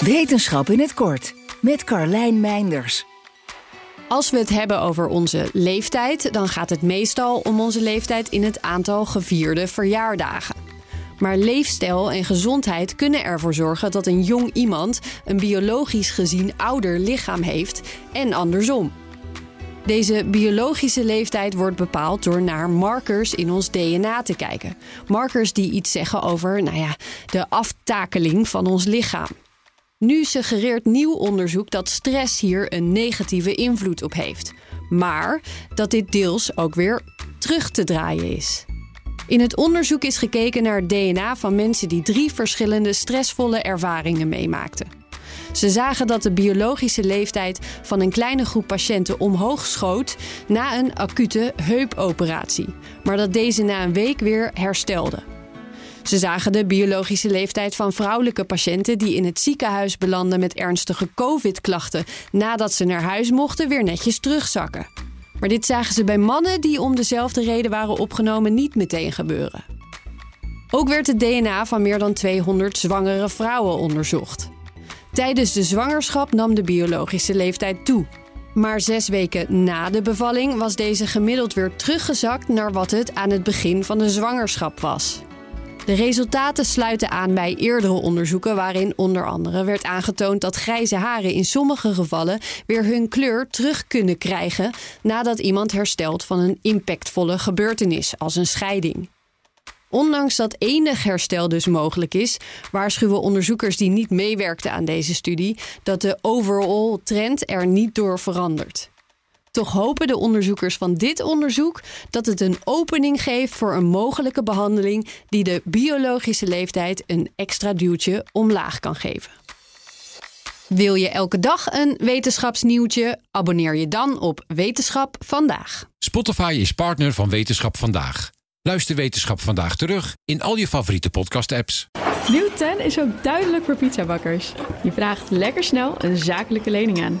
Wetenschap in het kort met Carlijn Meinders. Als we het hebben over onze leeftijd, dan gaat het meestal om onze leeftijd in het aantal gevierde verjaardagen. Maar leefstijl en gezondheid kunnen ervoor zorgen dat een jong iemand een biologisch gezien ouder lichaam heeft en andersom. Deze biologische leeftijd wordt bepaald door naar markers in ons DNA te kijken. Markers die iets zeggen over nou ja, de aftakeling van ons lichaam. Nu suggereert nieuw onderzoek dat stress hier een negatieve invloed op heeft. Maar dat dit deels ook weer terug te draaien is. In het onderzoek is gekeken naar het DNA van mensen die drie verschillende stressvolle ervaringen meemaakten. Ze zagen dat de biologische leeftijd van een kleine groep patiënten omhoog schoot na een acute heupoperatie, maar dat deze na een week weer herstelde. Ze zagen de biologische leeftijd van vrouwelijke patiënten die in het ziekenhuis belanden met ernstige COVID-klachten nadat ze naar huis mochten weer netjes terugzakken. Maar dit zagen ze bij mannen die om dezelfde reden waren opgenomen niet meteen gebeuren. Ook werd het DNA van meer dan 200 zwangere vrouwen onderzocht. Tijdens de zwangerschap nam de biologische leeftijd toe. Maar zes weken na de bevalling was deze gemiddeld weer teruggezakt naar wat het aan het begin van de zwangerschap was. De resultaten sluiten aan bij eerdere onderzoeken waarin onder andere werd aangetoond dat grijze haren in sommige gevallen weer hun kleur terug kunnen krijgen nadat iemand herstelt van een impactvolle gebeurtenis als een scheiding. Ondanks dat enig herstel dus mogelijk is, waarschuwen onderzoekers die niet meewerkten aan deze studie dat de overall trend er niet door verandert. Toch hopen de onderzoekers van dit onderzoek dat het een opening geeft voor een mogelijke behandeling die de biologische leeftijd een extra duwtje omlaag kan geven. Wil je elke dag een wetenschapsnieuwtje? Abonneer je dan op Wetenschap vandaag. Spotify is partner van Wetenschap vandaag. Luister Wetenschap vandaag terug in al je favoriete podcast-apps. Nieuw 10 is ook duidelijk voor pizzabakkers. Je vraagt lekker snel een zakelijke lening aan.